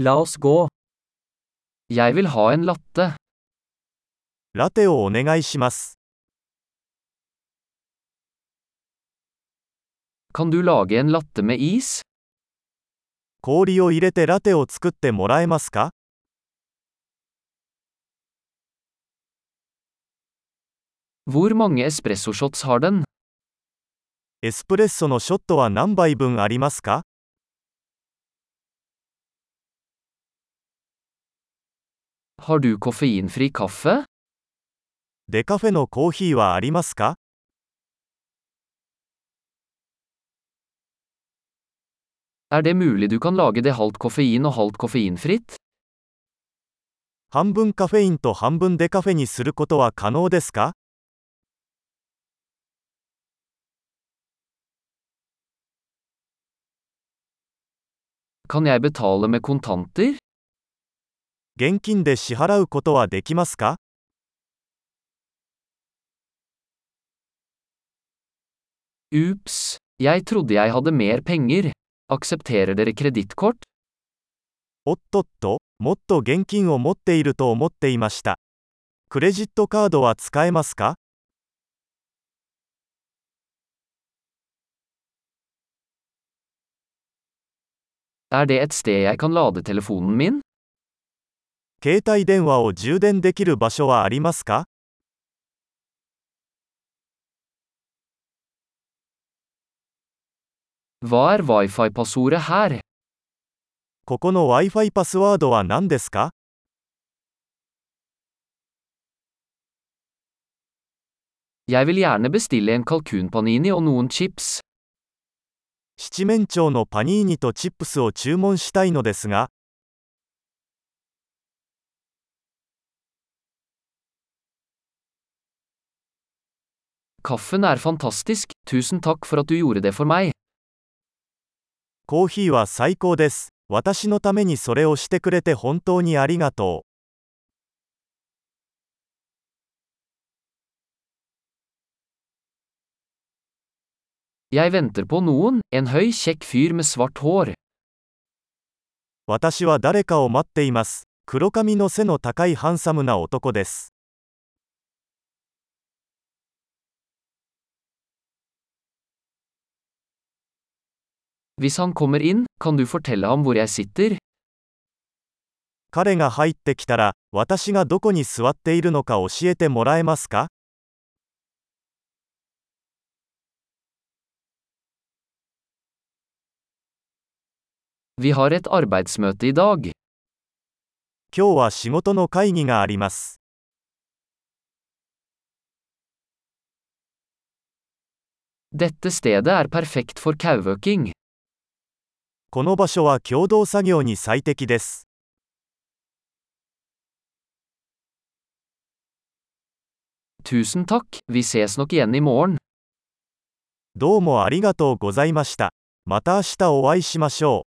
La oss gå. Jeg vil ha en latte. ラテをお願いします。Kan du lage en latte med is? 氷を入れてラテを作ってもらえますか Hvor mange espressoshots har den? エスプレッソのショットは何杯分ありますか Har du koffeinfri kaffe? デカフェのコーヒーはありますか Er det mulig du kan lage det halvt koffein og halvt koffeinfritt? 半分カフェインと半分デカフェにすることは可能ですか Kan jeg betale med kontanter? 現金で支払うことはできますか Ups, jeg trodde jeg hadde mer penger. Aksepterer dere kredittkort? おっとっと、もっと現金を持っていると思っていました。クレジットカードは使えますか Er det et sted jeg kan lade telefonen min? 携帯電話を充電できる場所はありますか Hva er wifi-passordet her? ここの Wi-Fi パスワードは何ですか Jeg vil gjerne bestille en kalkunpanini og noen chips. 七面鳥のパニーニとチップスを注文したいのですが、コーヒーは最高です。私のためにそれをしてくれて本当にありがとう。私は誰かを待っています。黒髪の背の高いハンサムな男です。Hvis han kommer inn, kan du fortelle ham hvor jeg sitter? 彼が入ってきたら、私がどこに座っているのか教えてもらえますか Vi har et arbeidsmøte i dag. 今日は仕事の会議があります。Dette stedet er perfekt for kauøking. この場所は共同作業に最適です。Tusen takk, vi ses nok igjen i morgen. どうもありがとうございました。また明日お会いしましょう。